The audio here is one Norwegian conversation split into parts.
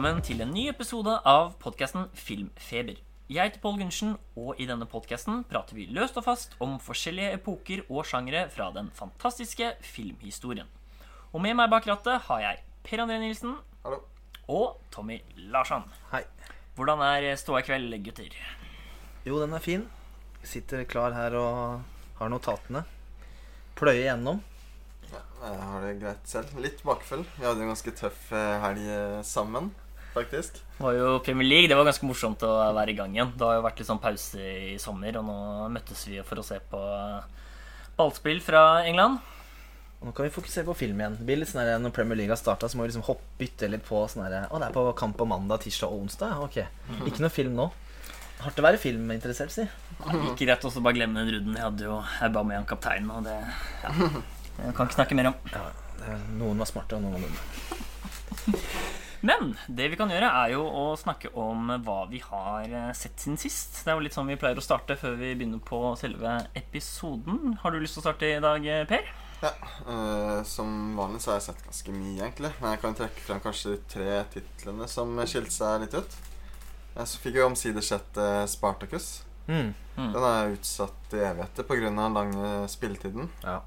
Velkommen til en ny episode av podkasten Filmfeber. Jeg heter Pål Gundersen, og i denne podkasten prater vi løst og fast om forskjellige epoker og sjangere fra den fantastiske filmhistorien. Og med meg bak rattet har jeg Per André Nilsen Hallo. og Tommy Larsson. Hei. Hvordan er ståa i kveld, gutter? Jo, den er fin. Sitter klar her og har notatene. Pløye gjennom. Ja, jeg har det greit selv. Litt bakfull. Vi hadde en ganske tøff eh, helg eh, sammen, faktisk. Det var jo Premier League. Det var ganske morsomt å være i gang igjen. Det har jo vært litt sånn pause i sommer, og nå møttes vi for å se på ballspill fra England. Og nå kan vi fokusere på film igjen. Det blir litt sånn her, Når Premier League har starta, så må vi liksom hoppe, bytte litt på sånn her Å, det er på kamp på mandag, tirsdag og onsdag? Ok. Ikke noe film nå. Hardt å være filminteressert, si. Ikke rett også bare glemme den ruden. Jeg hadde jo Aubameyang kaptein, og det ja. Jeg kan ikke snakke mer om. Ja, noen var smarte, og noen var dumme. Men det vi kan gjøre, er jo å snakke om hva vi har eh, sett siden sist. Det er jo litt sånn vi pleier å starte før vi begynner på selve episoden. Har du lyst til å starte i dag, Per? Ja, øh, Som vanlig så har jeg sett ganske mye, egentlig. Men jeg kan trekke frem kanskje de tre titlene som skilte seg litt ut. Jeg så fikk jo omsider sett eh, Spartacus. Mm. Mm. Den er utsatt i evigheter pga. den lange spilletiden. Ja.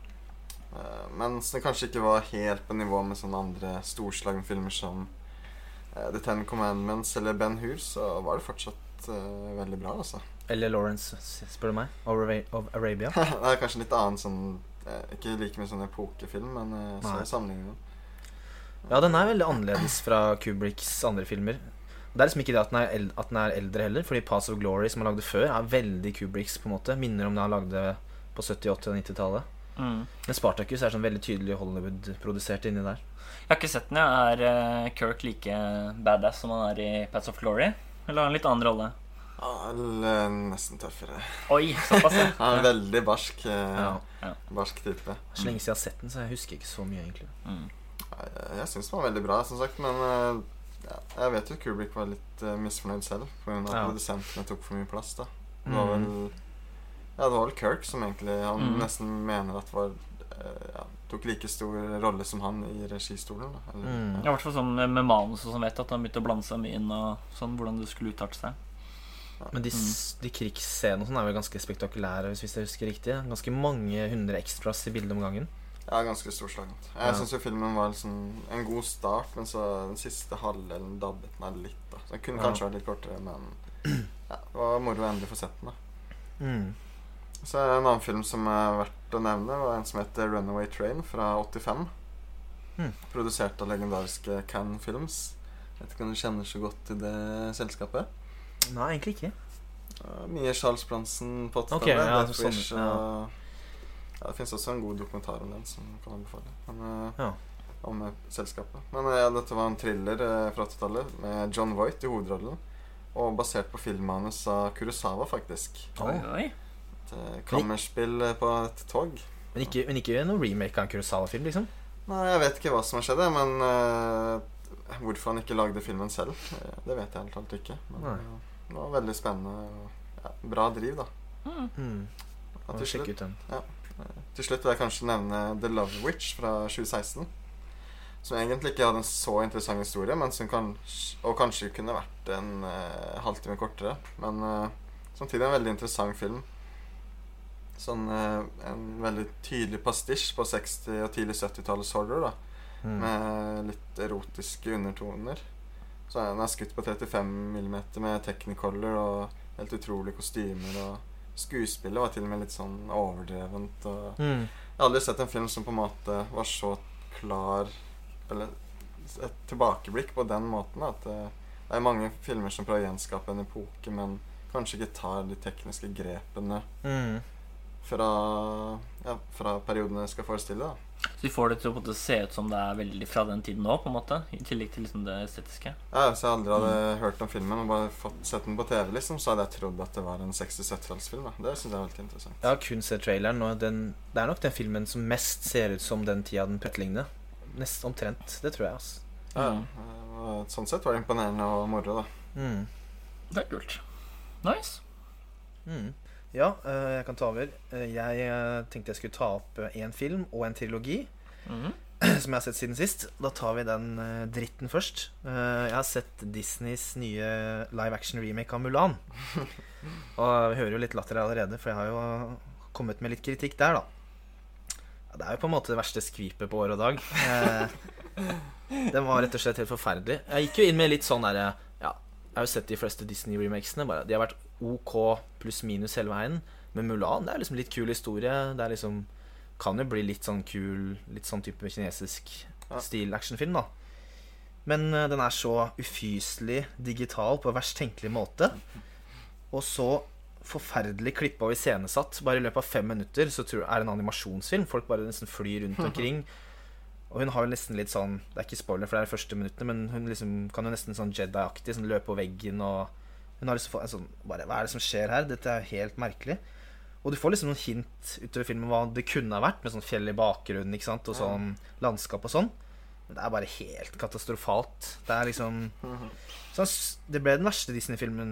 Eh, mens den kanskje ikke var helt på nivå med sånne andre storslagne filmer som eh, The Ten Commandments eller Ben Hur, så var det fortsatt uh, veldig bra, altså. Eller Lawrence, spør du meg. Of Arabia. det er kanskje litt annen sånn eh, Ikke like mye sånn epokefilm, men uh, så Nei. sammenligningen. Ja, den er veldig annerledes fra Kubricks andre filmer. Det er liksom ikke det at den er, eld at den er eldre heller, fordi Pass of Glory, som han lagde før, er veldig Kubricks, på en måte. Minner om det han lagde på 70-, 80- og 90-tallet. Mm. Men Spartacus er sånn veldig tydelig Hollywood-produsert inni der. Jeg har ikke sett den. jeg. Er eh, Kirk like badass som han er i Pats of Glory? Eller har han litt annen rolle? Ja, nesten tøffere. Oi, såpass, ja. Han er en veldig barsk, eh, Ja. Ja. barsk type. Så lenge siden jeg har sett den, så jeg husker ikke så mye, egentlig. Mm. Jeg, jeg syns den var veldig bra, som sagt, men eh, ja, jeg vet jo Kubrick var litt uh, misfornøyd selv pga. at Ja. produsentene tok for mye plass. da Det var vel Mm. Ja, det var vel Kirk som egentlig han Mm. nesten mener at var eh, ja, tok like stor rolle som han i registolen. Da. Eller, Mm. Ja, I hvert fall sånn med manuset manus og sånn, vet at han begynte å blande seg mye inn og sånn, hvordan det skulle uttale seg. Men de, mm. de krigsscenene og sånn er vel ganske spektakulære, hvis hvis jeg husker riktig. Ganske mange hundre extras i bildet om gangen. ja, ganske storslagent. Jeg Ja. syns jo filmen var liksom en god start, men så den siste halvdelen dabbet meg litt. da Så Den kunne Ja. kanskje vært litt kortere, men ja, det var moro å endelig få sett den. da Mm. Så er det En annen film som er verdt å nevne, var en som heter 'Runaway Train' fra 85. Hmm. Produsert av legendariske Cannes Films. Jeg vet ikke om du kjenner så godt til det selskapet? Nei, egentlig ikke. Mye Charles Bronson på 80-tallet. Okay, ja, det, sånn, ja. og ja, Det fins også en god dokumentar om den som kan anbefale. Men, eh, Ja. Om eh, selskapet. Men ja, dette var en thriller fra 80-tallet med John Voight i hovedrollen. Og basert på filmmanus av Kurosawa, faktisk. Oi, oi. Et eh, kammerspill på et tog. Men ikke, men ikke noe remake av en Kurosawa-film, liksom? Nei, jeg vet ikke hva som har skjedd, men uh, hvorfor han ikke lagde filmen selv, eh, det vet jeg helt talt ikke. Men Nei. det var veldig spennende og ja, bra driv, da. Mm. Mm. Og til, slutt, ut den. til slutt vil jeg kanskje nevne The Love Witch fra 2016. Som egentlig ikke hadde en så interessant historie, men som kanskje, og kanskje kunne vært en uh, halvtime kortere. Men uh, samtidig en veldig interessant film. Sånn eh, en veldig tydelig pastisj på 60- og tidlig 70-tallets horror. da Mm. med litt erotiske undertoner. Så Den er skutt på 35 mm med technicolor og helt utrolige kostymer. Og skuespillet var til og med litt sånn overdrevent. Og Mm. jeg har aldri sett en film som på en måte var så klar Eller et tilbakeblikk på den måten. At det, det er mange filmer som prøver å gjenskape en epoke, men kanskje ikke tar de tekniske grepene Mm. Fra, ja, fra periodene det skal forestille. da Så vi får det til å på en måte se ut som det er veldig fra den tiden nå, på en måte, i tillegg til liksom det estetiske. Ja, Hvis jeg aldri hadde hørt om filmen og bare fått sett den på TV, liksom, så hadde jeg trodd at det var en 60-70-tallsfilm. Det syns jeg er veldig interessant. Jeg har kun sett traileren, og den, det er nok den filmen som mest ser ut som den tida den etterligner. Nesten omtrent. Det tror jeg, altså. Ja, Mm. og Sånn sett var det imponerende og moro, da. Mm. Det er kult. Nice. Mm. Ja, eh, jeg kan ta over. Eh, Jeg eh, tenkte jeg skulle ta opp én film og en trilogi. Mhm. som jeg har sett siden sist. Da tar vi den dritten først. Jeg har sett Disneys nye live action remake av Mulan. Og vi hører jo litt latter allerede, for jeg har jo kommet med litt kritikk der, da. Det er jo på en måte det verste skvipet på år og dag. Den var rett og slett helt forferdelig. Jeg gikk jo inn med litt sånn derre jeg har jo sett de fleste Disney-remakesene. De har vært OK pluss minus hele veien. Men Mulan det er liksom litt kul historie. Det er liksom kan jo bli litt sånn kul, litt sånn type kinesisk Ja. stil-actionfilm, da. Men eh, den er så ufyselig digital på verst tenkelig måte. Og så forferdelig klippa og iscenesatt. Bare i løpet av fem minutter så tror jeg er det en animasjonsfilm. Folk bare nesten flyr rundt omkring. Og hun har jo nesten litt sånn Det er ikke spoiler, for det er de første minuttene, men hun liksom kan jo nesten sånn Jedi-aktig sånn løpe på veggen og Hun har liksom fått en sånn bare, Hva er det som skjer her? Dette er helt merkelig. Og du får liksom noen hint utover filmen hva det kunne ha vært, med sånn fjell i bakgrunnen ikke sant? og sånn landskap og sånn. Men det er bare helt katastrofalt. Det er liksom så Det ble den verste Disney-filmen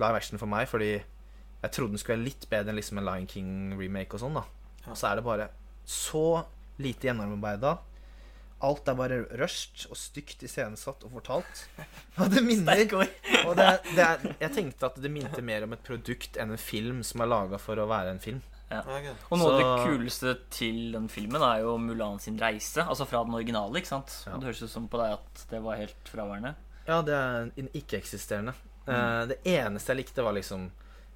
live action for meg, fordi jeg trodde den skulle være litt bedre enn liksom en Lion King-remake og sånn. da Og så er det bare så lite gjennomarbeida. Alt er bare rørst og stygt iscenesatt og fortalt. Og det minner og det, det er, Jeg tenkte at det minte mer om et produkt enn en film som er laga for å være en film. Ja. Og noe av det kuleste til den filmen er jo Mulan sin reise. Altså fra den originale, ikke sant? Ja. Det høres ut som på deg at det var helt fraværende. Ja, det er ikke-eksisterende. Eh, det eneste jeg likte, var liksom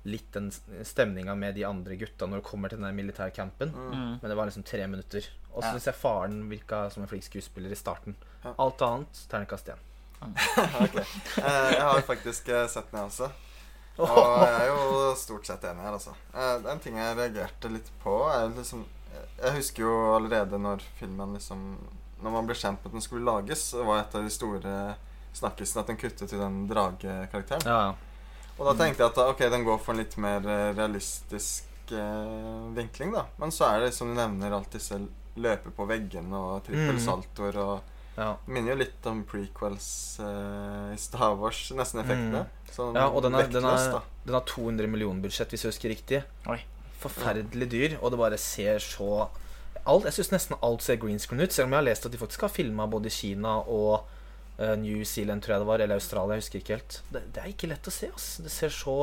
litt den stemninga med de andre gutta når det kommer til den militærcampen. Mm. Men det var liksom tre minutter. Og så Ja. syns jeg faren virka som en flink skuespiller i starten. Alt annet terningkast én. okay. Eh, jeg har faktisk eh, sett den, jeg også. Og jeg er jo stort sett enig her, altså. Eh, en ting jeg reagerte litt på, er liksom Jeg husker jo allerede når filmen liksom Når man ble kjent med at den skulle lages, så var et av de store snakkisene at den kuttet til den dragekarakteren. Ja, ja. Og da tenkte jeg at ok, den går for en litt mer realistisk eh, vinkling, da. Men så er det, som du nevner, alt disse løper på veggene og trippelsaltoer og ja. det minner jo litt om prequels eh, i Star Wars, nesten effektene. Mm. ja og den, den, vektløst, den har 200 millioner budsjett, hvis jeg husker riktig. Oi. Forferdelig dyr, og det bare ser så alt, Jeg syns nesten alt ser green screen ut, selv om jeg har lest at de faktisk har filma både i Kina og New Zealand, tror jeg det var, eller Australia, jeg husker ikke helt. Det, det er ikke lett å se, ass. Det ser så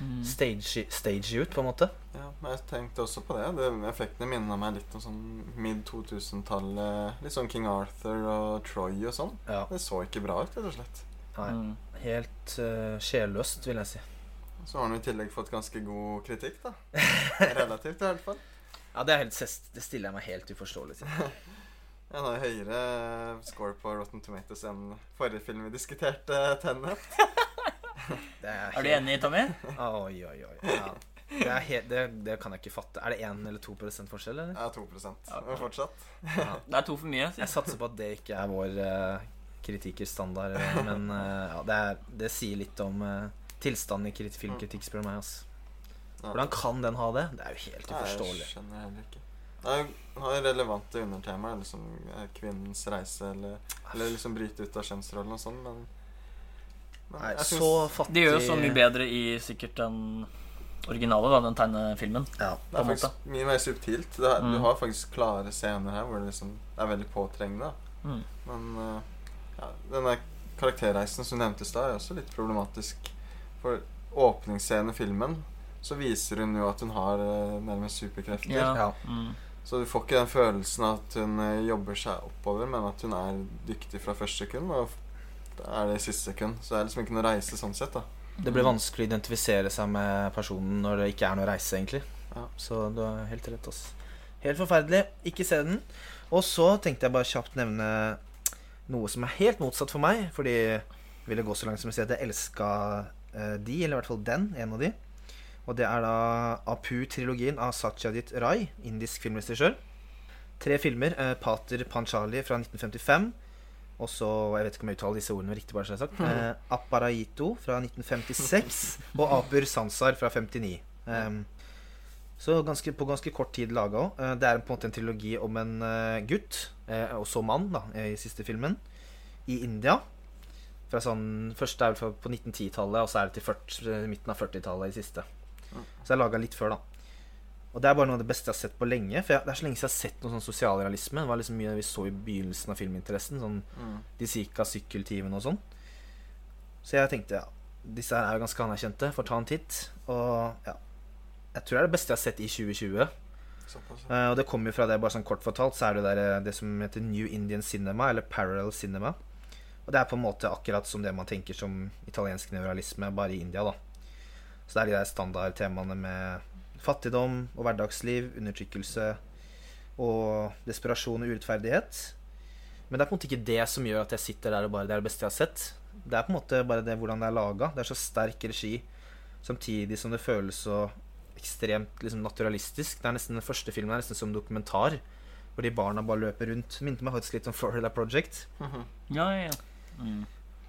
Mm. stagey, stagey ut, på en måte. Ja, men jeg tenkte også på det. det effektene minner meg litt om sånn mid 2000-tallet. Litt sånn King Arthur og Troy og sånn. Ja. Det så ikke bra ut, rett og slett. Nei, Mm. helt uh, sjelløst, vil jeg si. Så har han i tillegg fått ganske god kritikk, da. Relativt, i hvert fall. Ja, det, er helt, det stiller jeg meg helt uforståelig til. Den har høyere score på Rotten Tomatoes enn forrige film vi diskuterte, Tenet. Det er, Er du enig, Tommy? Oi, oi, oi. Ja. Det, er helt, det, det kan jeg ikke fatte. Er det 1 eller 2% forskjell, eller? Ja, 2 Men fortsatt. Ja. Det er to for mye. Jeg satser på at det ikke er vår uh, kritikers standard, men uh, ja, det, er, det sier litt om uh, tilstanden i filmkritikk, spør du meg. Altså. Hvordan kan den ha det? Det er jo helt Nei, jeg uforståelig. skjønner heller ikke. Det er har relevante undertemaer, liksom eh, kvinnens reise, eller, eller liksom bryte ut av kjønnsrollen og sånn, men, men Nei, synes, så fattig De gjør jo så mye bedre i sikkert den originale, da, den tegnefilmen. Ja. det er faktisk mye mer subtilt. Det er, Mm. Du har faktisk klare scener her hvor det liksom er veldig påtrengende. Mm. Men eh, ja, denne karakterreisen som nevntes da, er også litt problematisk. For åpningsscenen i filmen så viser hun jo at hun har eh, nærmest superkrefter. Ja. Ja. Mm. Så du får ikke den følelsen at hun eh, jobber seg oppover, men at hun er dyktig fra første sekund. Og da er det i siste sekund. Så det er liksom ikke noe reise sånn sett, da. Det blir vanskelig å identifisere seg med personen når det ikke er noe reise, egentlig. Ja. Så du har helt rett. Ass. Helt forferdelig. Ikke se den. Og så tenkte jeg bare kjapt nevne noe som er helt motsatt for meg. Fordi jeg ville gå så langt som å si at jeg elska eh, de, eller i hvert fall den, en av de. Og det er da Apu-trilogien av Satyajit Rai, indisk filmregissør. Tre filmer. Eh, Pater Panchali fra 1955. Og så, jeg vet ikke om jeg uttaler disse ordene riktig, bare som jeg har sagt. Eh, Apparaito fra 1956 og Apur Sansar fra 59. Eh, så ganske, på ganske kort tid laga òg. Eh, det er på en måte en trilogi om en eh, gutt, eh, også mann, da, i siste filmen, i India. Fra sånn, Først er vel på 1910-tallet, og så er det til 40, midten av 40-tallet i siste. Så jeg laga litt før, da. Og det er bare noe av det beste jeg har sett på lenge. For jeg, det er så lenge siden jeg har sett noe sånn sosialrealisme. Det var liksom mye vi så i begynnelsen av filminteressen. Sånn Mm. De Sica, sykkeltimene og sånn. Så jeg tenkte ja, disse her er jo ganske anerkjente. Får ta en titt. Og ja. Jeg tror det er det beste jeg har sett i 2020. Såpass, ja. Eh, og det kommer jo fra det, bare sånn kort fortalt, så er det der, eh, det som heter New Indian Cinema, eller Parallel Cinema. Og det er på en måte akkurat som det man tenker som italiensk neuralisme, bare i India, da. Så det er de der standardtemaene med fattigdom og hverdagsliv, undertrykkelse og desperasjon og urettferdighet. Men det er på en måte ikke det som gjør at jeg sitter der og bare Det er det beste jeg har sett. Det er på en måte bare det hvordan det er laga. Det er så sterk regi, samtidig som det føles så ekstremt liksom, naturalistisk. Det er nesten Den første filmen er nesten som dokumentar, hvor de barna bare løper rundt. Minte meg faktisk litt om Florida Project. Ja, ja, ja. Mm.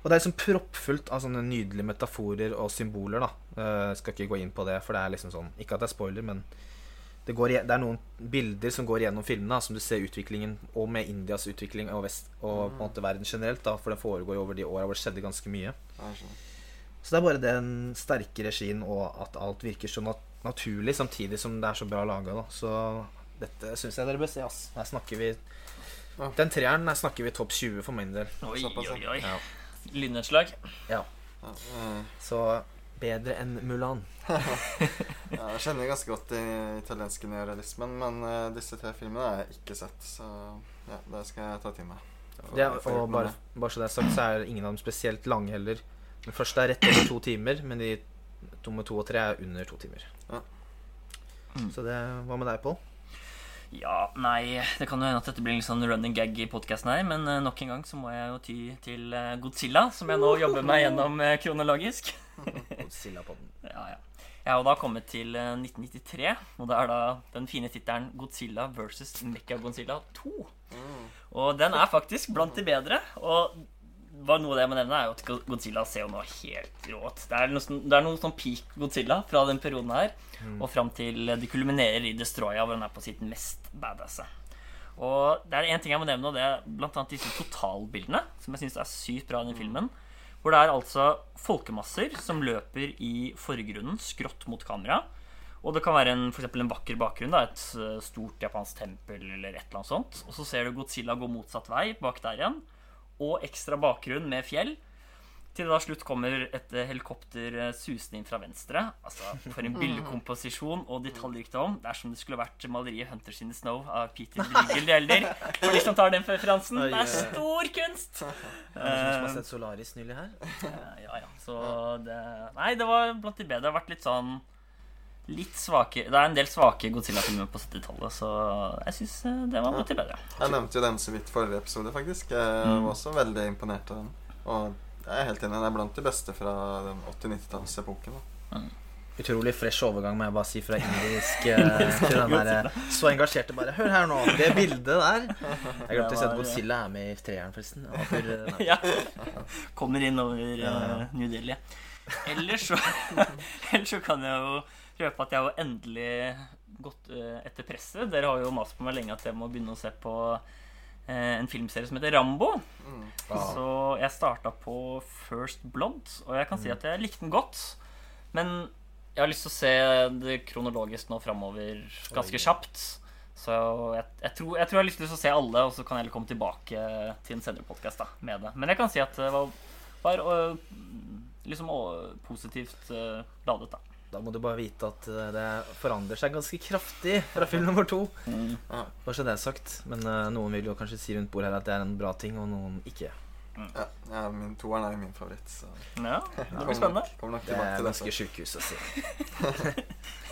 Og det er liksom proppfullt av sånne nydelige metaforer og symboler. da Uh, skal ikke gå inn på det, for det er liksom sånn Ikke at det er spoiler, men det, går, det er noen bilder som går gjennom filmene, som du ser utviklingen, og med Indias utvikling og, vest, og på en måte verden generelt, da, for den foregår jo over de åra hvor det skjedde ganske mye. Så det er bare den sterke regien og at alt virker så nat naturlig, samtidig som det er så bra laga. Så dette syns jeg dere bør se. ass Her snakker vi Den treeren her snakker vi topp 20 for min del. Oi, oi, oi. Ja. Lynnedslag. ja. Ja, eh, Så bedre enn Mulan. ja, jeg kjenner ganske godt den italienske neorealismen, men uh, disse tre filmene har jeg ikke sett, så ja, det skal jeg ta til meg. Gjort og bare, bare så det er sagt, så er ingen av dem spesielt lange heller. Den første er rett over to timer, men de nummer to og tre er under to timer. Ja. Mm. Så det Hva med deg, Pål? Ja, nei Det kan jo hende at dette blir en sånn running gag i podkasten her, men eh, nok en gang så må jeg jo ty til eh, Godzilla, som jeg nå jobber meg gjennom eh, kronologisk. Godzilla-podden. Ja, ja. Jeg har da kommet til eh, 1993, og det er da den fine tittelen Godzilla versus Mechagodzilla 2. Mm. Og den er faktisk blant de bedre. Og bare noe av det jeg må nevne, er jo at Godzilla ser jo nå helt rå ut. Det er noe, sånn- det er noe sånn peak Godzilla fra den perioden her, og fram til de kulminerer i Destroya, hvor han er på sitt mest badasse. Og det er én ting jeg må nevne, og det er blant annet disse totalbildene, som jeg syns er sykt bra i den filmen. Hvor det er altså folkemasser som løper i forgrunnen, skrått mot kamera. Og det kan være en, for en vakker bakgrunn, da, et eh, stort japansk tempel eller et eller annet sånt. Og så ser du Godzilla gå motsatt vei bak der igjen. Og ekstra bakgrunn med fjell. Til det da slutt kommer et eh, helikopter eh, susende inn fra venstre. Altså, For en bildekomposisjon og detaljrikdom. Det er som det skulle vært maleriet 'Hunters in the Snow' av Peter Bruegel Gjelder. For de som tar den referansen. Det er stor kunst! Er det noen som har sett Solaris nylig her? Eh, Ja, ja. Så det Nei, det var blant de bedre. Det har vært litt sånn Litt svake Det er en del svake Godzilla-filmer på 70-tallet, så jeg syns det var mye til bedre. Jeg nevnte jo den så vidt forrige episode, faktisk. Jeg Mm. var også veldig imponert av den. Og jeg er helt enig, den er blant de beste fra den 80-90-tallsepoken. da. Utrolig fresh overgang, må jeg bare si, fra indisk eh, til den der eh, Så engasjerte bare Hør her nå, det bildet der. Jeg glemte å si at Godzilla er med i treeren, forresten. Eh, nei. ja. Kommer inn over Ja, ja. eh, New Delhi. Ellers så, ellers så kan jeg jo røpe at jeg har endelig gått eh, etter presset. Dere har jo mast på meg lenge at jeg må begynne å se på eh, en filmserie som heter Rambo. Mm. Ah. Så jeg starta på First Blood, og jeg kan si at jeg likte den godt. Men jeg har lyst til å se det kronologisk nå framover ganske kjapt. Så jeg, jeg, tror, jeg tror jeg har lyst til å se alle, og så kan jeg heller komme tilbake til en senere podkast med det. Men jeg kan si at det var, var øh, liksom positivt ladet, da. Da må du bare vite at eh, det forandrer seg ganske kraftig fra film nummer to. Ja. Bare så det er sagt. Men uh, noen vil jo kanskje si rundt bordet her at det er en bra ting, og noen ikke. Ja, ja, min toeren er jo min favoritt. Så Ja, det blir spennende. nok- Kommer nok Det er ganske sjukehus å si.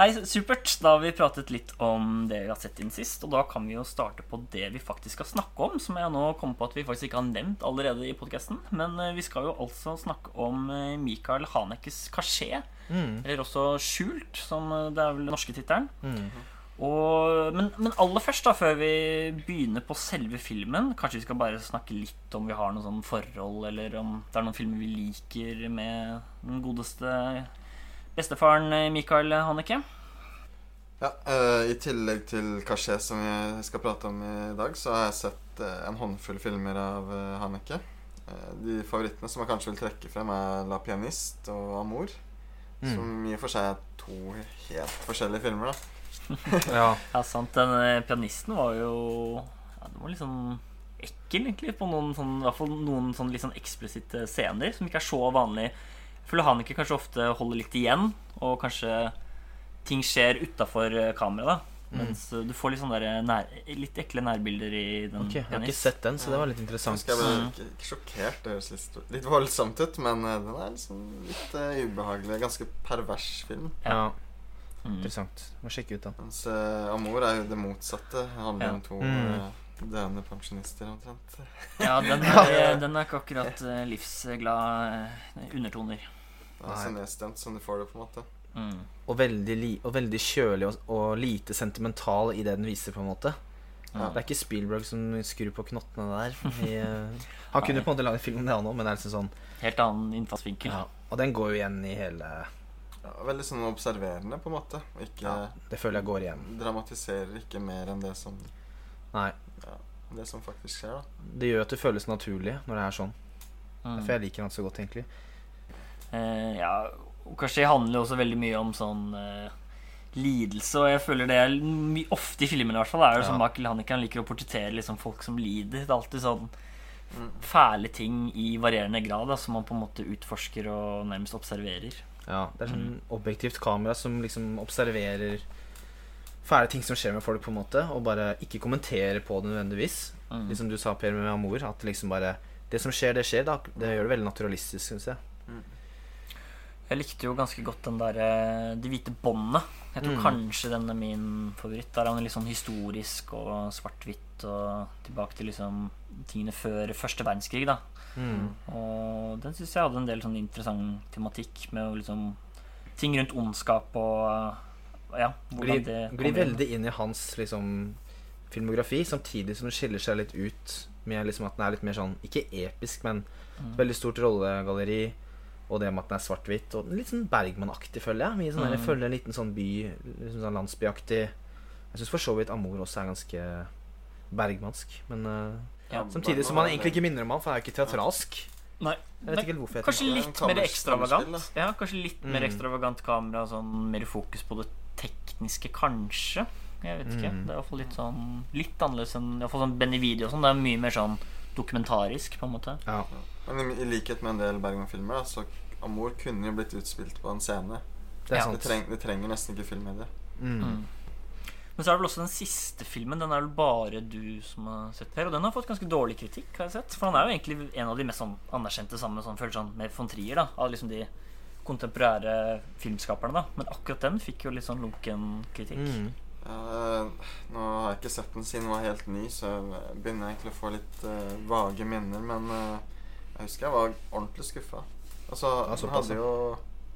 Nei, supert. Da har vi pratet litt om det vi har sett inn sist. Og da kan vi jo starte på det vi faktisk skal snakke om, som jeg nå kom på at vi faktisk ikke har nevnt allerede i podkasten. Men eh, vi skal jo altså snakke om eh, Michael Hanekes Kasjé, Mm. eller også Skjult, som eh, det er vel den norske tittelen. Mm. Og, men, men aller først, da, før vi begynner på selve filmen Kanskje vi skal bare snakke litt om vi har noe sånn forhold, eller om det er noen filmer vi liker med den godeste bestefaren Mikael Michael Haneke. Ja, eh, I tillegg til Caché, som vi skal prate om i dag, så har jeg sett eh, en håndfull filmer av uh, Haneke. Eh, de favorittene som jeg kanskje vil trekke frem, er La Pianist og Amour. Mm. Som i og for seg er to helt forskjellige filmer. da Ja. Ja, sant. Den eh, pianisten var jo ja, Den var litt sånn ekkel, egentlig, på noen sånn, i hvert fall noen sånn litt sånn eksplisitte scener som ikke er så vanlig. Føler han ikke kanskje ofte holder litt igjen, og kanskje ting skjer utafor kamera, da. Mens mm. du får litt sånn der nær, litt ekle nærbilder i den Okay, Jeg har ikke sett den, så det var litt interessant. jeg ble Mm. ikke, ikke sjokkert. Det høres litt, litt voldsomt ut, men eh, den er liksom litt uh, ubehagelig. Ganske pervers film. Ja, Mm. interessant. Må sjekke ut da. Mens uh, Amor er jo det motsatte. Det handler Ja. om to Mm. eh, døende pensjonister, omtrent. Ja, den er, den er ikke akkurat uh, livsglad eh, undertoner. Det så Nei. nedstemt som du får det, på en måte. Mm. Og veldig, li og veldig kjølig og, og lite sentimental i det den viser, på en måte. Ja. Det er ikke Spielberg som skrur på knottene der. I, eh, han kunne på en måte lage film om det, han òg, men det er liksom sånn Helt annen innfallsvinkel. ja. Og den går jo igjen i hele Ja, veldig sånn observerende, på en måte. Ikke Ja, det føler jeg går igjen. dramatiserer ikke mer enn det som, Nei. det som faktisk skjer, da. Det gjør at det føles naturlig når det er sånn. Mm. For jeg liker den så godt, egentlig. Eh, ja, kanskje det handler jo også veldig mye om sånn eh, lidelse, og jeg føler det er my ofte i filmene i hvert fall, er jo Ja. sånn Michael Haneke han liker å portrettere liksom folk som lider. Det er alltid sånn Mm. fæle ting i varierende grad da, som man på en måte utforsker og nærmest observerer. Ja, Det er sånn Mm. objektivt kamera som liksom observerer fæle ting som skjer med folk, på en måte, og bare ikke kommenterer på det nødvendigvis. Mm. Liksom du sa, Per, med Amor, at liksom bare Det som skjer, det skjer. da Det gjør det veldig naturalistisk, syns jeg. Jeg likte jo ganske godt den der eh, De hvite båndene. Jeg tror Mm. kanskje den er min favoritt. Der er han litt sånn historisk og svart-hvitt og tilbake til liksom tingene før første verdenskrig, da. Mm. Og den syns jeg hadde en del sånn interessant tematikk med liksom ting rundt ondskap og ja, hvordan det glir veldig inn i hans liksom filmografi, samtidig som den skiller seg litt ut med liksom at den er litt mer sånn Ikke episk, men Mm. veldig stort rollegalleri. Og det med at den er svart-hvitt. Og litt sånn Bergman-aktig, føler jeg. Mye sånn mm. jeg føler en liten sånn by liksom sånn landsbyaktig. Jeg syns for så vidt Amor også er ganske bergmansk. Men uh, Ja, samtidig som man egentlig ikke minner om han, for han er jo ikke teatralsk. Nei. Jeg vet ikke helt hvorfor jeg Kanskje litt mer ekstravagant. Ja, kanskje litt mer Mm. ekstravagant kamera, sånn mer fokus på det tekniske, kanskje. Jeg vet ikke. Mm. Det er i hvert fall litt sånn Litt annerledes enn i hvert fall sånn Benny Video og sånn. Det er mye mer sånn dokumentarisk, på en måte. Ja. Men i, i likhet med en del Bergman-filmer, så Amor kunne jo blitt utspilt på en scene. Det er Ja. Det, treng, det trenger nesten ikke filmmedie. Mm. Mm. Men så er det vel også den siste filmen. Den er vel bare du som har sett, Per. Og den har fått ganske dårlig kritikk, har jeg sett. For han er jo egentlig en av de mest sånn anerkjente sammen sånn, føler sånn, med von Trier, da. Av liksom de kontemporære filmskaperne, da. Men akkurat den fikk jo litt sånn lunken kritikk. Mm. Ja, eh, nå har jeg ikke sett den siden den var helt ny, så jeg begynner egentlig å få litt uh, vage minner. Men uh, jeg husker jeg var ordentlig skuffa. Altså, Ja, den hadde jo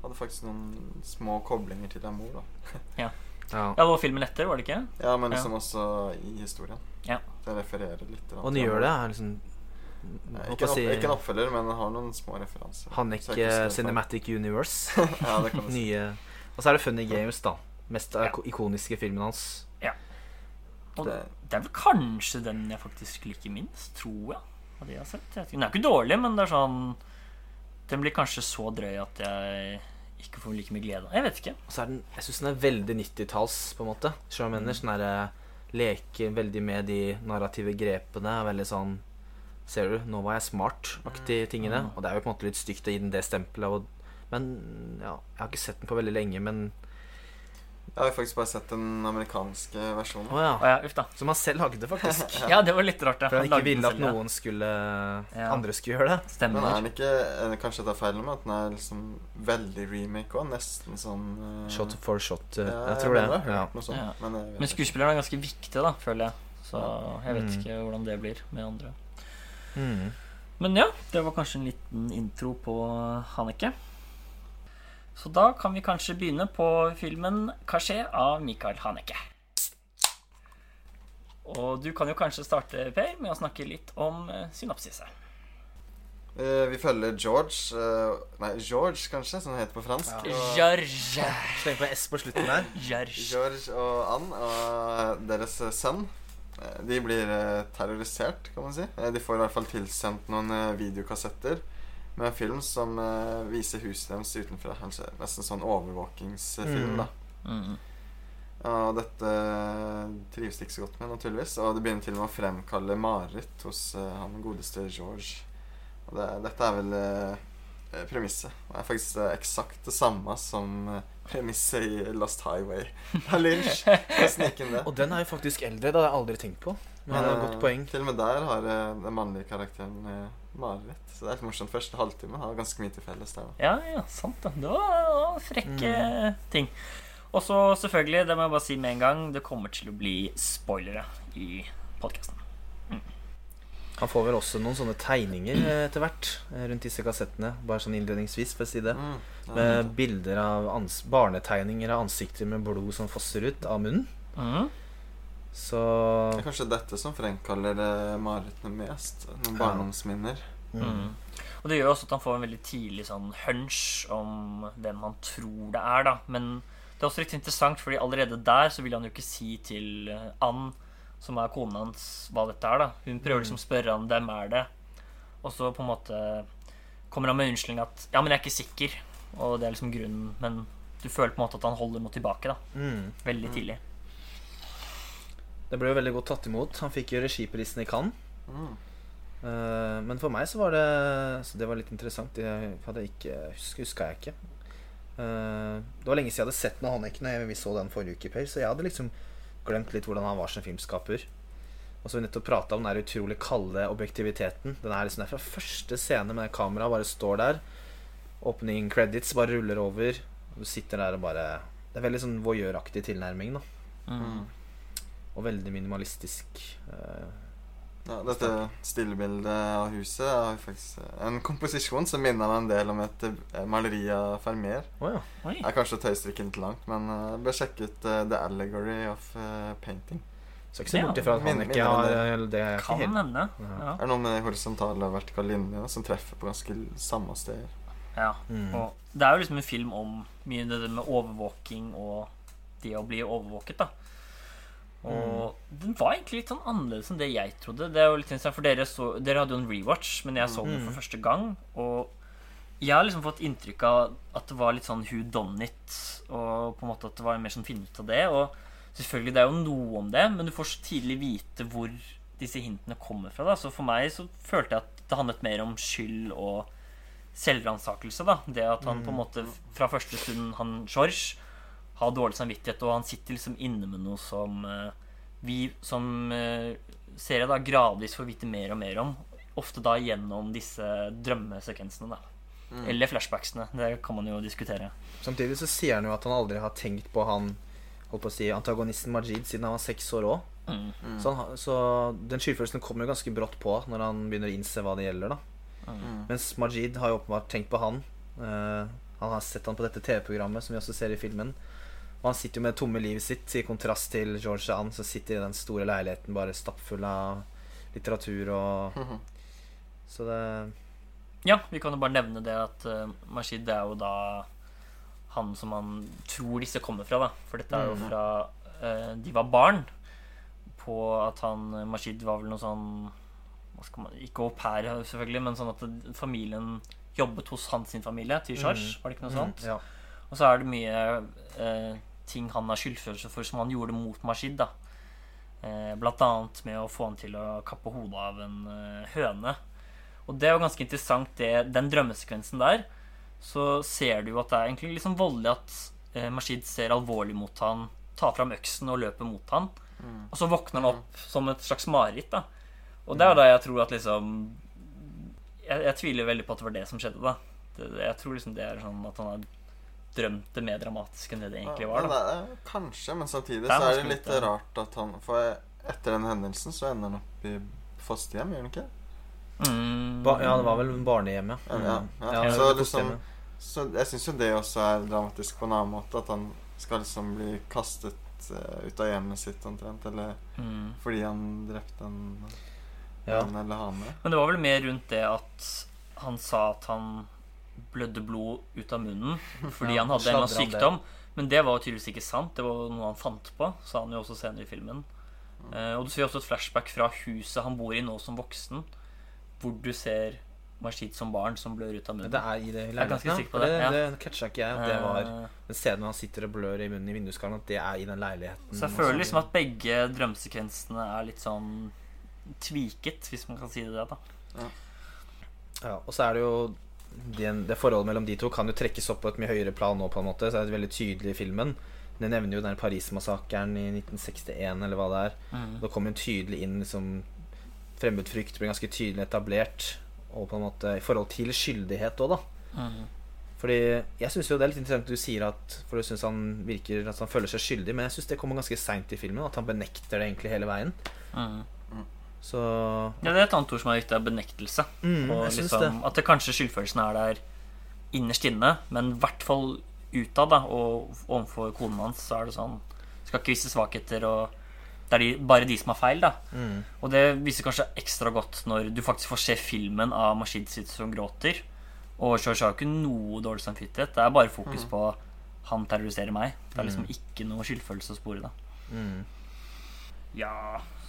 hadde faktisk noen små koblinger til Amor, da. Ja. Ja, det var filmen etter, var det ikke? Ja, men Ja. liksom også i historien. Ja. Det refererer litt. Og den gjør det. Er liksom Ikke, si ikke en oppfølger, men den har noen små referanser. Ta- Cinematic Universe. ja, det kan du si. Nye Og så er det Funny Games, da. Mest Ja. iko- ikoniske filmen hans. Og det, Det- er vel kanskje den jeg faktisk liker minst, tror jeg. Av de jeg har sett. Den er ikke dårlig, men det er sånn Den blir kanskje så drøy at jeg ikke får like mye glede. Jeg vet ikke. Og så er den Jeg syns den er veldig 90-talls, på en måte. Sjøl mener? Sånn derre Leker veldig med de narrative grepene. Veldig sånn Ser du, nå var jeg smart-aktig tingene. Mm. Og det er jo på en måte litt stygt å gi den det stempelet. Og, men ja, jeg har ikke sett den på veldig lenge, men Jeg har faktisk bare sett den amerikanske versjonen. Oh, ja. Oh, ja, uff da. Som han selv lagde, faktisk. Ja, det var litt rart. ja. For han han ikke ville at selv, noen skulle Ja. andre skulle gjøre det. Stemmer. Men er den ikke er det Kanskje jeg tar feil, med at den er liksom veldig remake òg? Nesten sånn uh... Shot for shot. uh, ja, jeg tror det. jeg Ja. noe sånt, Ja. men Men ikke. skuespilleren er ganske viktig, da, føler jeg. Så jeg vet Mm. ikke hvordan det blir med andre. Mm. Men ja, det var kanskje en liten intro på Hanneke. Så da kan vi kanskje begynne på filmen 'Kasjé' av Michael Haneke. Og du kan jo kanskje starte, Per, med å snakke litt om eh, synopsiset. Eh, Vi følger George eh, Nei, George, kanskje, som det heter på fransk. Ja. Og George. Sleng på S på slutten der. George. George og Ann og deres sønn De blir terrorisert, kan man si. De får i hvert fall tilsendt noen videokassetter med en film som uh, viser huset deres utenfra. Kanskje nesten sånn overvåkingsfilm, Mm. da. Mm. Og dette trives de ikke så godt med, naturligvis. Og det begynner til og med å fremkalle mareritt hos uh, han godeste George. Og det, dette er vel uh, premisset. Det er faktisk uh, eksakt det samme som uh, premisset i Lost Highway av Lynch. Og den er jo faktisk eldre. Det hadde jeg aldri tenkt på. Men det er et eh, godt poeng. Til og med der har den mannlige karakteren mareritt. Så det er litt morsomt. Første halvtime har ganske mye til felles der. Ja, ja, sant det. Det var, det var frekke ting. Og så selvfølgelig, det må jeg bare si med en gang, det kommer til å bli spoilere i podkasten. Han får vel også noen sånne tegninger eh, etter hvert eh, rundt disse kassettene. Bare sånn innledningsvis, for å si det. Mm, ja, Med bilder av ans barnetegninger av ansikter med blod som fosser ut av munnen. Mm. Så Det er kanskje dette som fremkaller eh, marerittene mest. Noen barndomsminner. Mm. Og det gjør også at han får en veldig tidlig sånn hunch om hvem han tror det er, da. Men det er også litt interessant, fordi allerede der så vil han jo ikke si til eh, Ann, som er kona hans, hva dette er, da. Hun prøver liksom å spørre han hvem er det, og så på en måte kommer han med unnskyldning at ja, men jeg er ikke sikker, og det er liksom grunnen, men du føler på en måte at han holder noe tilbake, da. mm. Veldig tidlig. Det ble jo veldig godt tatt imot. Han fikk jo regiprisen i Cannes. Mm. Eh, men for meg så var det Så det var litt interessant. Det hadde ikke huska jeg ikke. Eh, det var lenge siden jeg hadde sett noe Haneke når vi så den forrige uke, Per, så jeg hadde liksom glemt litt hvordan han var som filmskaper. Og så har vi nettopp prata om den der utrolig kalde objektiviteten. Den er liksom der fra første scene med kameraet bare står der. Opening credits bare ruller over. Og du sitter der og bare Det er veldig sånn voyeuraktig tilnærming, da. Mm. Og veldig minimalistisk. eh, Ja, dette stillebildet av huset er faktisk eh, en komposisjon som minner meg en del om et eh, maleri av Fermer. Oh, ja. Det er kanskje å tøye strikken litt langt, men jeg bør sjekke ut uh, The Allegory of uh, Painting. Skal ikke se bort ifra at han ikke har det. Det Kan helt nevne. Ja. Ja. Det er noe med horisontale og vertikale linjer som treffer på ganske samme steder. ja. Mm. Og det er jo liksom en film om mye det med overvåking og det å bli overvåket, da. Og den var egentlig litt sånn annerledes enn det jeg trodde. Det er jo litt interessant, for Dere, så, dere hadde jo en rewatch, men jeg så den Mm. for første gang. Og jeg har liksom fått inntrykk av at det var litt sånn who done it, og på en måte at det var mer sånn finne ut av det. Og selvfølgelig, det er jo noe om det, men du får så tidlig vite hvor disse hintene kommer fra. da Så for meg så følte jeg at det handlet mer om skyld og selvransakelse. da Det at han på en måte fra første stund han George har dårlig samvittighet, og han sitter liksom inne med noe som eh, vi som uh, jeg da gradvis får vite mer og mer om. Ofte da gjennom disse drømmesekvensene, da. Mm. Eller flashbacksene. Det kan man jo diskutere. Samtidig så sier han jo at han aldri har tenkt på han Holdt på å si antagonisten Majid siden han var seks år òg. Mm. Mm. Så, så den skyldfølelsen kommer jo ganske brått på når han begynner å innse hva det gjelder. da Mm. Mens Majid har jo åpenbart tenkt på han. Uh, han har sett han på dette TV-programmet, som vi også ser i filmen. Og han sitter jo med det tomme livet sitt, i kontrast til George Ann, som sitter i den store leiligheten bare stappfull av litteratur og Mhm. Så det Ja, vi kan jo bare nevne det at uh, Mashid er jo da han som man tror disse kommer fra, da. For dette er jo Mhm. fra uh, De var barn. På at han eh, Mashid var vel noe sånn hva skal man, Ikke au pair, selvfølgelig, men sånn at familien jobbet hos hans sin familie, Tishars. Mhm. Var det ikke noe sånt? Mm, ja. Og så er det mye eh, ting han har skyldfølelse for som han gjorde mot Mashid. da eh, Blant annet med å få han til å kappe hodet av en eh, høne. Og det er jo ganske interessant, det, den drømmesekvensen der. Så ser du jo at det er egentlig liksom voldelig at eh, Mashid ser alvorlig mot han, tar fram øksen og løper mot han. Mm. Og så våkner han opp som et slags mareritt. da Og det er jo da jeg tror at liksom jeg, jeg tviler veldig på at det var det som skjedde. da det, Jeg tror liksom det er sånn at han har drømt det mer dramatisk enn det det egentlig var. Da det er, kanskje, men samtidig Det er så er det litt det. rart at han For etter den hendelsen så ender han opp i fosterhjem, gjør han ikke? mm. Ba, ja, det var vel barnehjemmet. Ja, ja, ja. ja Så liksom- Så jeg syns jo det også er dramatisk på en annen måte. At han skal liksom bli kastet eh, ut av hjemmet sitt omtrent. Eller Mm. fordi han drepte en Ja. han eller hane. Men det var vel mer rundt det at han sa at han blødde blod ut av munnen fordi Ja, han hadde en eller annen sykdom. Men det var tydeligvis ikke sant. Det var noe han fant på, sa han jo også senere i filmen. Eh, og du ser også et flashback fra huset han bor i nå som voksen, hvor du ser Mashid som barn som blør ut av munnen. Det er i det Jeg er ganske leiligheten, sikker på det, ja. Det catcha ikke jeg. at Det var Eh, den scenen han sitter og blør i munnen i vinduskarmen, at det er i den leiligheten. Så jeg føler liksom at begge drømmesekvensene er litt sånn tviket, hvis man kan si det. da Ja, og så er det jo det, det forholdet mellom de to kan jo trekkes opp på et mye høyere plan nå, på en måte. Så det er veldig tydelig i filmen. Den nevner jo den Paris-massakren i 1961, eller hva det er. Mm. Da kommer hun tydelig inn liksom Fremmedfrykt blir ganske tydelig etablert. Og på en måte i forhold til skyldighet òg, da. Mm. Fordi jeg synes jo det er litt interessant at du sier at For du syns han virker at han føler seg skyldig, men jeg syns det kommer ganske seint i filmen. At han benekter det egentlig hele veien. Mm. Så Ja, det er et annet ord som er viktig, er benektelse. mm, Og liksom, det. At det kanskje skyldfølelsen er der innerst inne, men i hvert fall utad, da, og overfor konen hans, så er det sånn Skal ikke vise svakheter, og det er de, bare de som har feil, da. Mm. Og det viser kanskje ekstra godt når du faktisk får se filmen av Mashid sitt som gråter. Og George har jo ikke noe dårlig samvittighet. Det er bare fokus på han terroriserer meg. Det er liksom ikke noe skyldfølelse å spore, da. Mm. Ja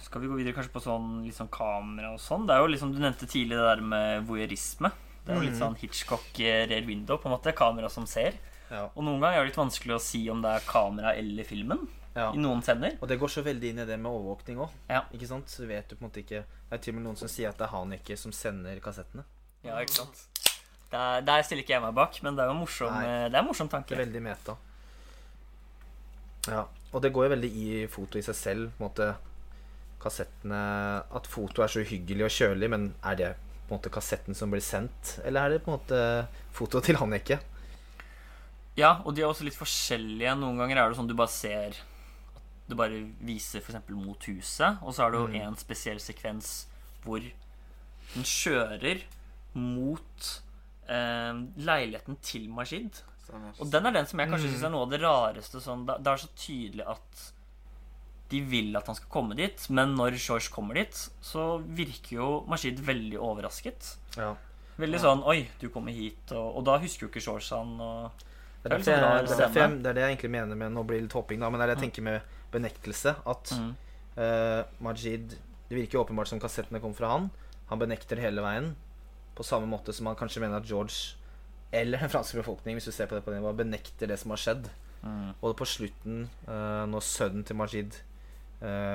Skal vi gå videre kanskje på sånn litt sånn kamera og sånn? Det er jo liksom, Du nevnte tidlig det der med voyeurisme. Det er jo litt Mhm. sånn Hitchcock eh, rear window, på en måte. Kamera som ser. Ja. Og noen ganger er det litt vanskelig å si om det er kamera eller filmen ja. i noen scener. Og det går så veldig inn i det med overvåkning òg. Ja. Ikke sant? Så vet du på en måte ikke Det er til og med noen som sier at det er Haneke som sender kassettene. Ja, ikke sant? Der, der stiller ikke jeg meg bak, men det er jo en morsom, Nei. eh, det er en morsom Det er tanke. veldig meta. Ja. Og det går jo veldig i foto i seg selv. På en måte Kassettene At foto er så uhyggelig og kjølig, men er det på en måte kassetten som blir sendt? Eller er det på en måte foto til Haneke? Ja, og de er også litt forskjellige. Noen ganger er det sånn du bare ser at du bare viser f.eks. mot huset, og så er det jo Mm. en spesiell sekvens hvor den kjører mot eh, leiligheten til Mashid. Og den er den som jeg kanskje Mm. syns er noe av det rareste. Sånn, det er så tydelig at de vil at han skal komme dit, men når George kommer dit, så virker jo Mashid veldig overrasket. Ja. Veldig sånn Oi, du kommer hit, og, og da husker jo ikke George han. Og, Det er, Det er jeg, det, er det er det jeg egentlig mener med Nå blir det litt hopping, da, men det er det jeg tenker med benektelse. At mm, uh, Majid Det virker åpenbart som kassettene kom fra han. Han benekter hele veien. På samme måte som han kanskje mener at George eller den franske befolkning hvis du ser på det på det nivået, benekter det som har skjedd. mm. Og på slutten, uh, når sønnen til Majid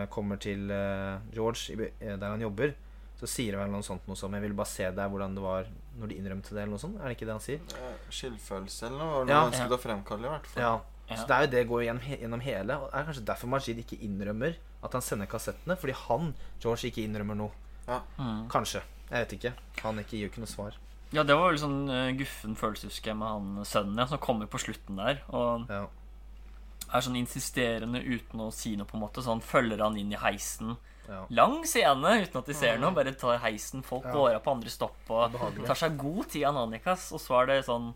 kommer til eh, George eh, der han jobber, så sier han vel noe sånt noe som 'Jeg vil bare se deg hvordan det var når de innrømte det', eller noe sånt. Er det ikke det han sier? Eh, Skyldfølelse eller noe det Ja. noe han å fremkalle, i hvert fall. Ja. Ja. Så det er jo det går gjennom, gjennom hele. Og det er kanskje derfor Majid ikke innrømmer at han sender kassettene. Fordi han, George, ikke innrømmer noe. Mm. Kanskje. Jeg vet ikke. Han ikke gir jo ikke noe svar. Ja, det var vel sånn uh, guffen følelse, husker jeg, med han sønnen ja, som kommer på slutten der. Og Ja. Er sånn insisterende uten å si noe, på en måte. Så han følger han inn i heisen. Ja. Lang scene uten at de ser noe. Bare tar heisen, folk Ja. går av på andre stopp og Behagelig. tar seg god tid av Ananikas. Og så er det sånn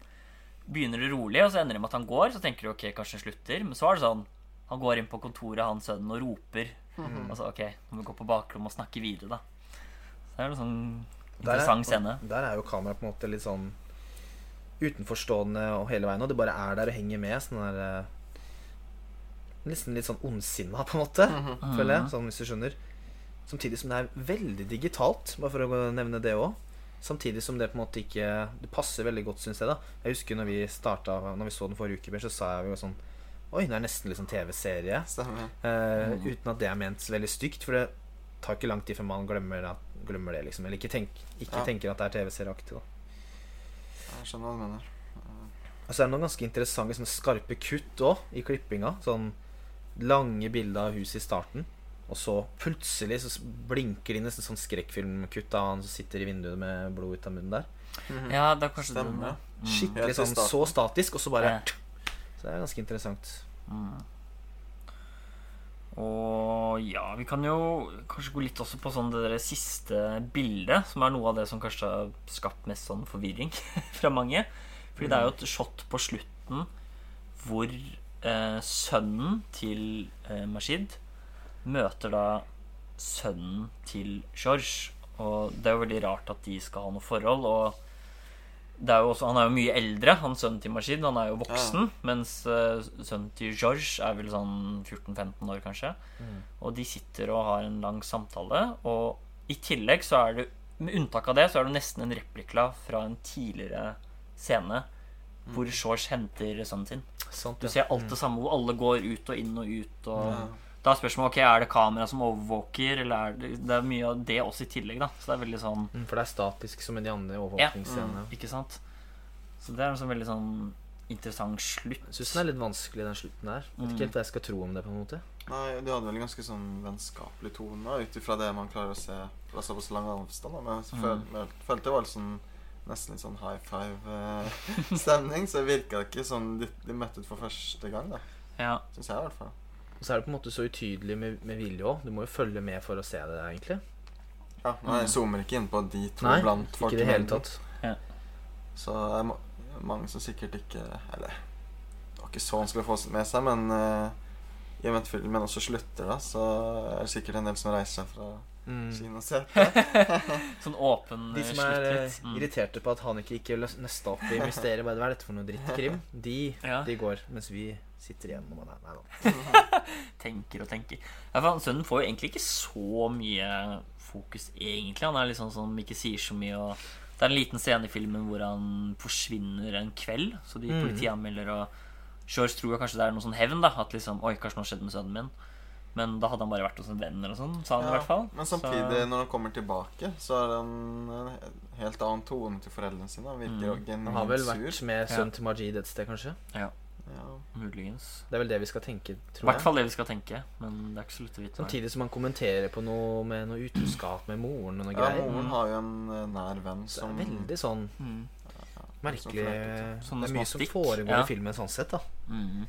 Begynner det rolig, og så ender det med at han går. Så tenker du ok, kanskje han slutter. Men så er det sånn Han går inn på kontoret, han sønnen, og roper. Og Altså ok, nå må vi gå på bakrommet og snakke videre, da. Så det er en sånn Der er- interessant scene. Der er jo kameraet på en måte litt sånn utenforstående og hele veien, og det bare er der og henger med. Sånn der eh, Nesten litt sånn ondsinna, på en måte, Mhm. føler jeg. Sånn hvis du skjønner. Samtidig som det er veldig digitalt, bare for å nevne det òg. Samtidig som det på en måte ikke Det passer veldig godt, syns jeg. da Jeg husker når vi starta Når vi så den forrige uke, så sa jeg jo sånn Oi, det er nesten litt sånn TV-serie. Eh, Mm. Uten at det er ment veldig stygt, for det tar ikke lang tid før man glemmer, at, glemmer det, liksom. Eller ikke, tenk, ikke Ja. tenker at det er TV-serieaktig. da Jeg skjønner hva du mener. Og så er det noen ganske interessante sånne skarpe kutt òg i klippinga. Sånn lange bilder av huset i starten, og så plutselig så blinker det inn nesten sånn skrekkfilmkutt av han som sitter i vinduet med blod ut av munnen der. Ja, det er kanskje det. Stemmer. Mm. Skikkelig sånn så statisk, og så bare Ja. Så det er ganske interessant. Mm. Og ja, vi kan jo kanskje gå litt også på sånn det der siste bildet, som er noe av det som kanskje har skapt mest sånn forvirring fra mange. Fordi det er jo et shot på slutten hvor eh, sønnen til eh, Mashid møter da sønnen til George. Og det er jo veldig rart at de skal ha noe forhold. Og det er også, han er jo mye eldre, han sønnen til Mashid. Han er jo voksen. Mens eh, sønnen til George er vel sånn 14-15 år, kanskje. Og de sitter og har en lang samtale. Og i tillegg så er det med unntak av det, så er det nesten en replikla fra en tidligere scene hvor Shores henter sønnen sin. Sant, Du ser alt det samme, hvor alle går ut og inn og ut. Og Ja. Da er spørsmålet ok, er det kamera som overvåker, eller er det, det er mye av det også i tillegg. da Så det er veldig sånn Mm, For det er statisk som i de andre Ja. mm, Ikke sant? Så det er en sånn veldig sånn interessant slutt. Jeg syns den er litt vanskelig, den slutten der. Vet Mm. ikke helt hva jeg skal tro om det. på en måte Nei, de hadde vel en ganske sånn vennskapelig tone ut ifra det man klarer å se fra såpass lang avstand. Men jeg føl, Mm. følte det var litt sånn, nesten litt sånn high five-stemning. så det ikke sånn de, de møtte ut for første gang, da. Ja, Syns jeg, i hvert fall. Og så er det på en måte så utydelig med, med vilje òg. Du må jo følge med for å se det, egentlig. Ja, nei, Jeg zoomer ikke inn på de to Nei, blant folk ikke det hele tatt. tatt. Så det er mange som sikkert ikke Eller det var ikke så vanskelig å få med seg, men uh, i og med at filmen også slutter, da, så er det sikkert en del som reiser seg fra Mm. kinosetet. Sånn åpen De eh, som er eh. Mm. irriterte på at Hanneke ikke nøsta opp i mysteriet, bare hva er dette for noe drittkrim, de, Ja. de går, mens vi sitter igjen og bare Nei, nei, Tenker og tenker. Ja, for Sønnen får jo egentlig ikke så mye fokus, egentlig. Han er liksom sånn som ikke sier så mye. Og det er en liten scene i filmen hvor han forsvinner en kveld. Så de Mhm. politianmelder og Shores tror jeg kanskje det er noe sånn hevn. da At liksom Oi, kanskje noe skjedde med sønnen min. Men da hadde han bare vært hos en venn, eller sånn, sa han i hvert fall. Men Så- samtidig, når han kommer tilbake, så er det en, en helt annen tone til foreldrene sine. Han virker jo sur. Han har vel vært med med Ja. sønnen til Majid et sted, kanskje? Ja. Muligens. Det er vel det vi skal tenke, tror jeg. I hvert fall det vi skal tenke. Men det er ikke så lett å vite. Samtidig som han kommenterer på noe med noe utroskap med moren og noe ja, greier. moren har jo en eh, nær venn Så som det er veldig sånn Mm. Merkelig som Det er mye som foregår Ja. i filmen sånn sett, da. Mm.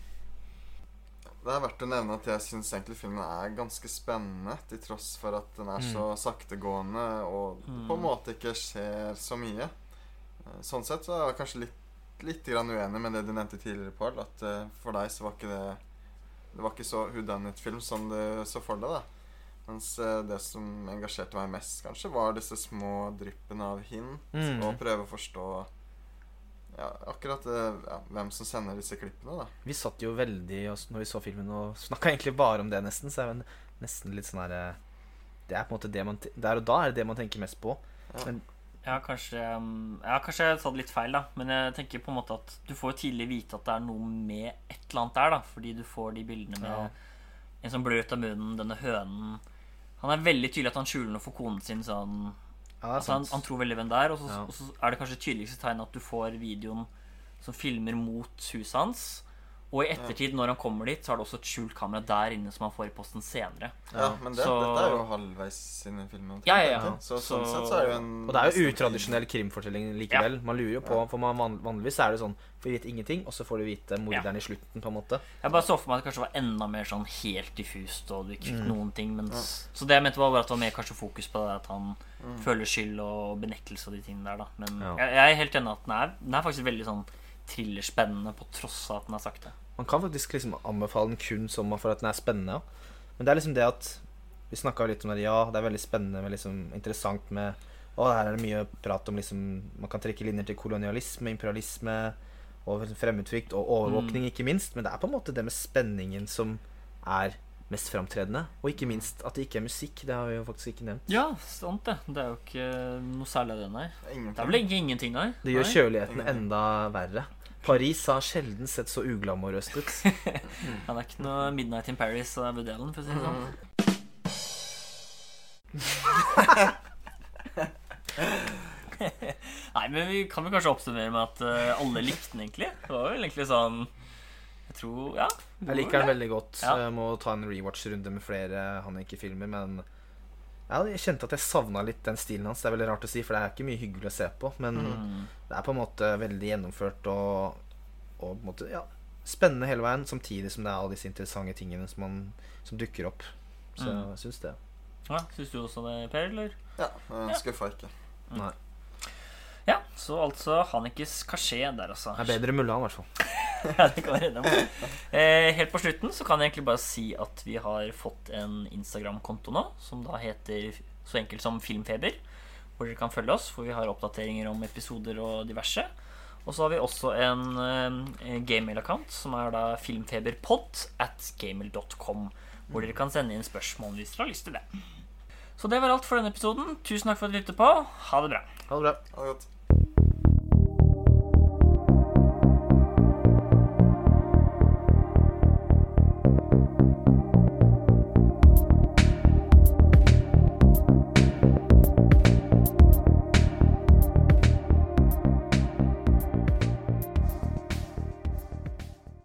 Det er verdt å nevne at jeg syns egentlig filmen er ganske spennende, til tross for at den er så saktegående og Mm. på en måte ikke skjer så mye. Eh, Sånn sett så er jeg kanskje litt, litt grann uenig med det du nevnte tidligere, Pål. At eh, for deg så var ikke det Det var ikke så whodunit-film som du så for deg, da. Mens eh, det som engasjerte meg mest, kanskje, var disse små dryppene av hint. Mm. Og prøve å forstå ja, akkurat eh, ja, hvem som sender disse klippene, da. Vi satt jo veldig og når vi så filmen og snakka egentlig bare om det, nesten. Så er det nesten litt sånn herre Det er på en måte det man Der og da er det det man tenker mest på. Ja, kanskje um, Ja, kanskje jeg sa det litt feil, da. Men jeg tenker på en måte at du får jo tidlig vite at det er noe med et eller annet der, da. Fordi du får de bildene med Ja. en som blør ut av munnen, denne hønen. Han er veldig tydelig at han skjuler noe for konen sin. Sånn, Ja, altså, han, han tror veldig hvem det er. Og så, Ja. og så er det kanskje tydeligste tegn at du får videoen som filmer mot huset hans. Og i ettertid, når han kommer dit, så er det også et skjult kamera der inne som han får i posten senere. Ja, men det, Så- dette er jo halvveis inn i filmen. Ja, ja, ja. Så, Så- sånn sett så er det jo en Og det er jo utradisjonell krimfortelling likevel. Man lurer jo på, for man, vanligvis er det sånn Får vi vet ingenting, og så får du vite morderen i slutten, på en måte. Jeg bare så for meg at det kanskje var enda mer sånn helt diffust, og du ikke fikk Mm. noen ting. Mens, Så det jeg mente var bare at det var mer kanskje fokus på det at han Mm. føler skyld og benektelse og de tingene der, da. Men Ja. jeg, jeg er helt enig at den er, den er faktisk veldig sånn thrillerspennende på tross av at den er sakte. Man kan faktisk liksom anbefale den kun som for at den er spennende. Men det er liksom det at Vi snakka litt om det. Ja, det er veldig spennende men liksom interessant med Å, her er det mye prat om liksom Man kan trekke linjer til kolonialisme, imperialisme og fremmedfrykt og overvåkning, ikke minst. Men det er på en måte det med spenningen som er mest framtredende. Og ikke minst at det ikke er musikk. Det har vi jo faktisk ikke nevnt. Ja, sant det. Det er jo ikke noe særlig av det, nei. Det er vel egentlig ingenting, nei. Det gjør kjøligheten enda verre. Paris har sjelden sett så uglamorøst ut. Han er ikke noe Midnight in Paris av Woody Allen, for å si det sånn. Nei, men vi kan vel kanskje oppsummere med at uh, alle likte den egentlig. Det var vel egentlig sånn Jeg tror Ja. Jeg liker den veldig godt. Ja. Jeg må ta en rewatch-runde med flere Hanneke-filmer, men ja, jeg kjente at jeg savna litt den stilen hans. Det er veldig rart å si, for det er ikke mye hyggelig å se på. Men Mm. det er på en måte veldig gjennomført og, og på en måte, ja, spennende hele veien, samtidig som det er alle disse interessante tingene som, man, som dukker opp. Så Mm. jeg syns det. Ja, Syns du også det, Per? eller? Ja, jeg skuffa ikke. Nei. Ja, så altså Hannikes kasjé der, altså. Det er bedre Mulan, i hvert fall. ja, det kan være. Eh, helt på slutten så kan jeg egentlig bare si at vi har fått en Instagram-konto nå, som da heter så enkelt som Filmfeber. Hvor dere kan følge oss, for vi har oppdateringer om episoder og diverse. Og så har vi også en eh, gmail-account, som er da filmfeberpod at gmail.com. Hvor dere kan sende inn spørsmål hvis dere har lyst til det. Så det var alt for denne episoden. Tusen takk for at du lyttet på. Ha det bra. Ha det bra. Ha det godt.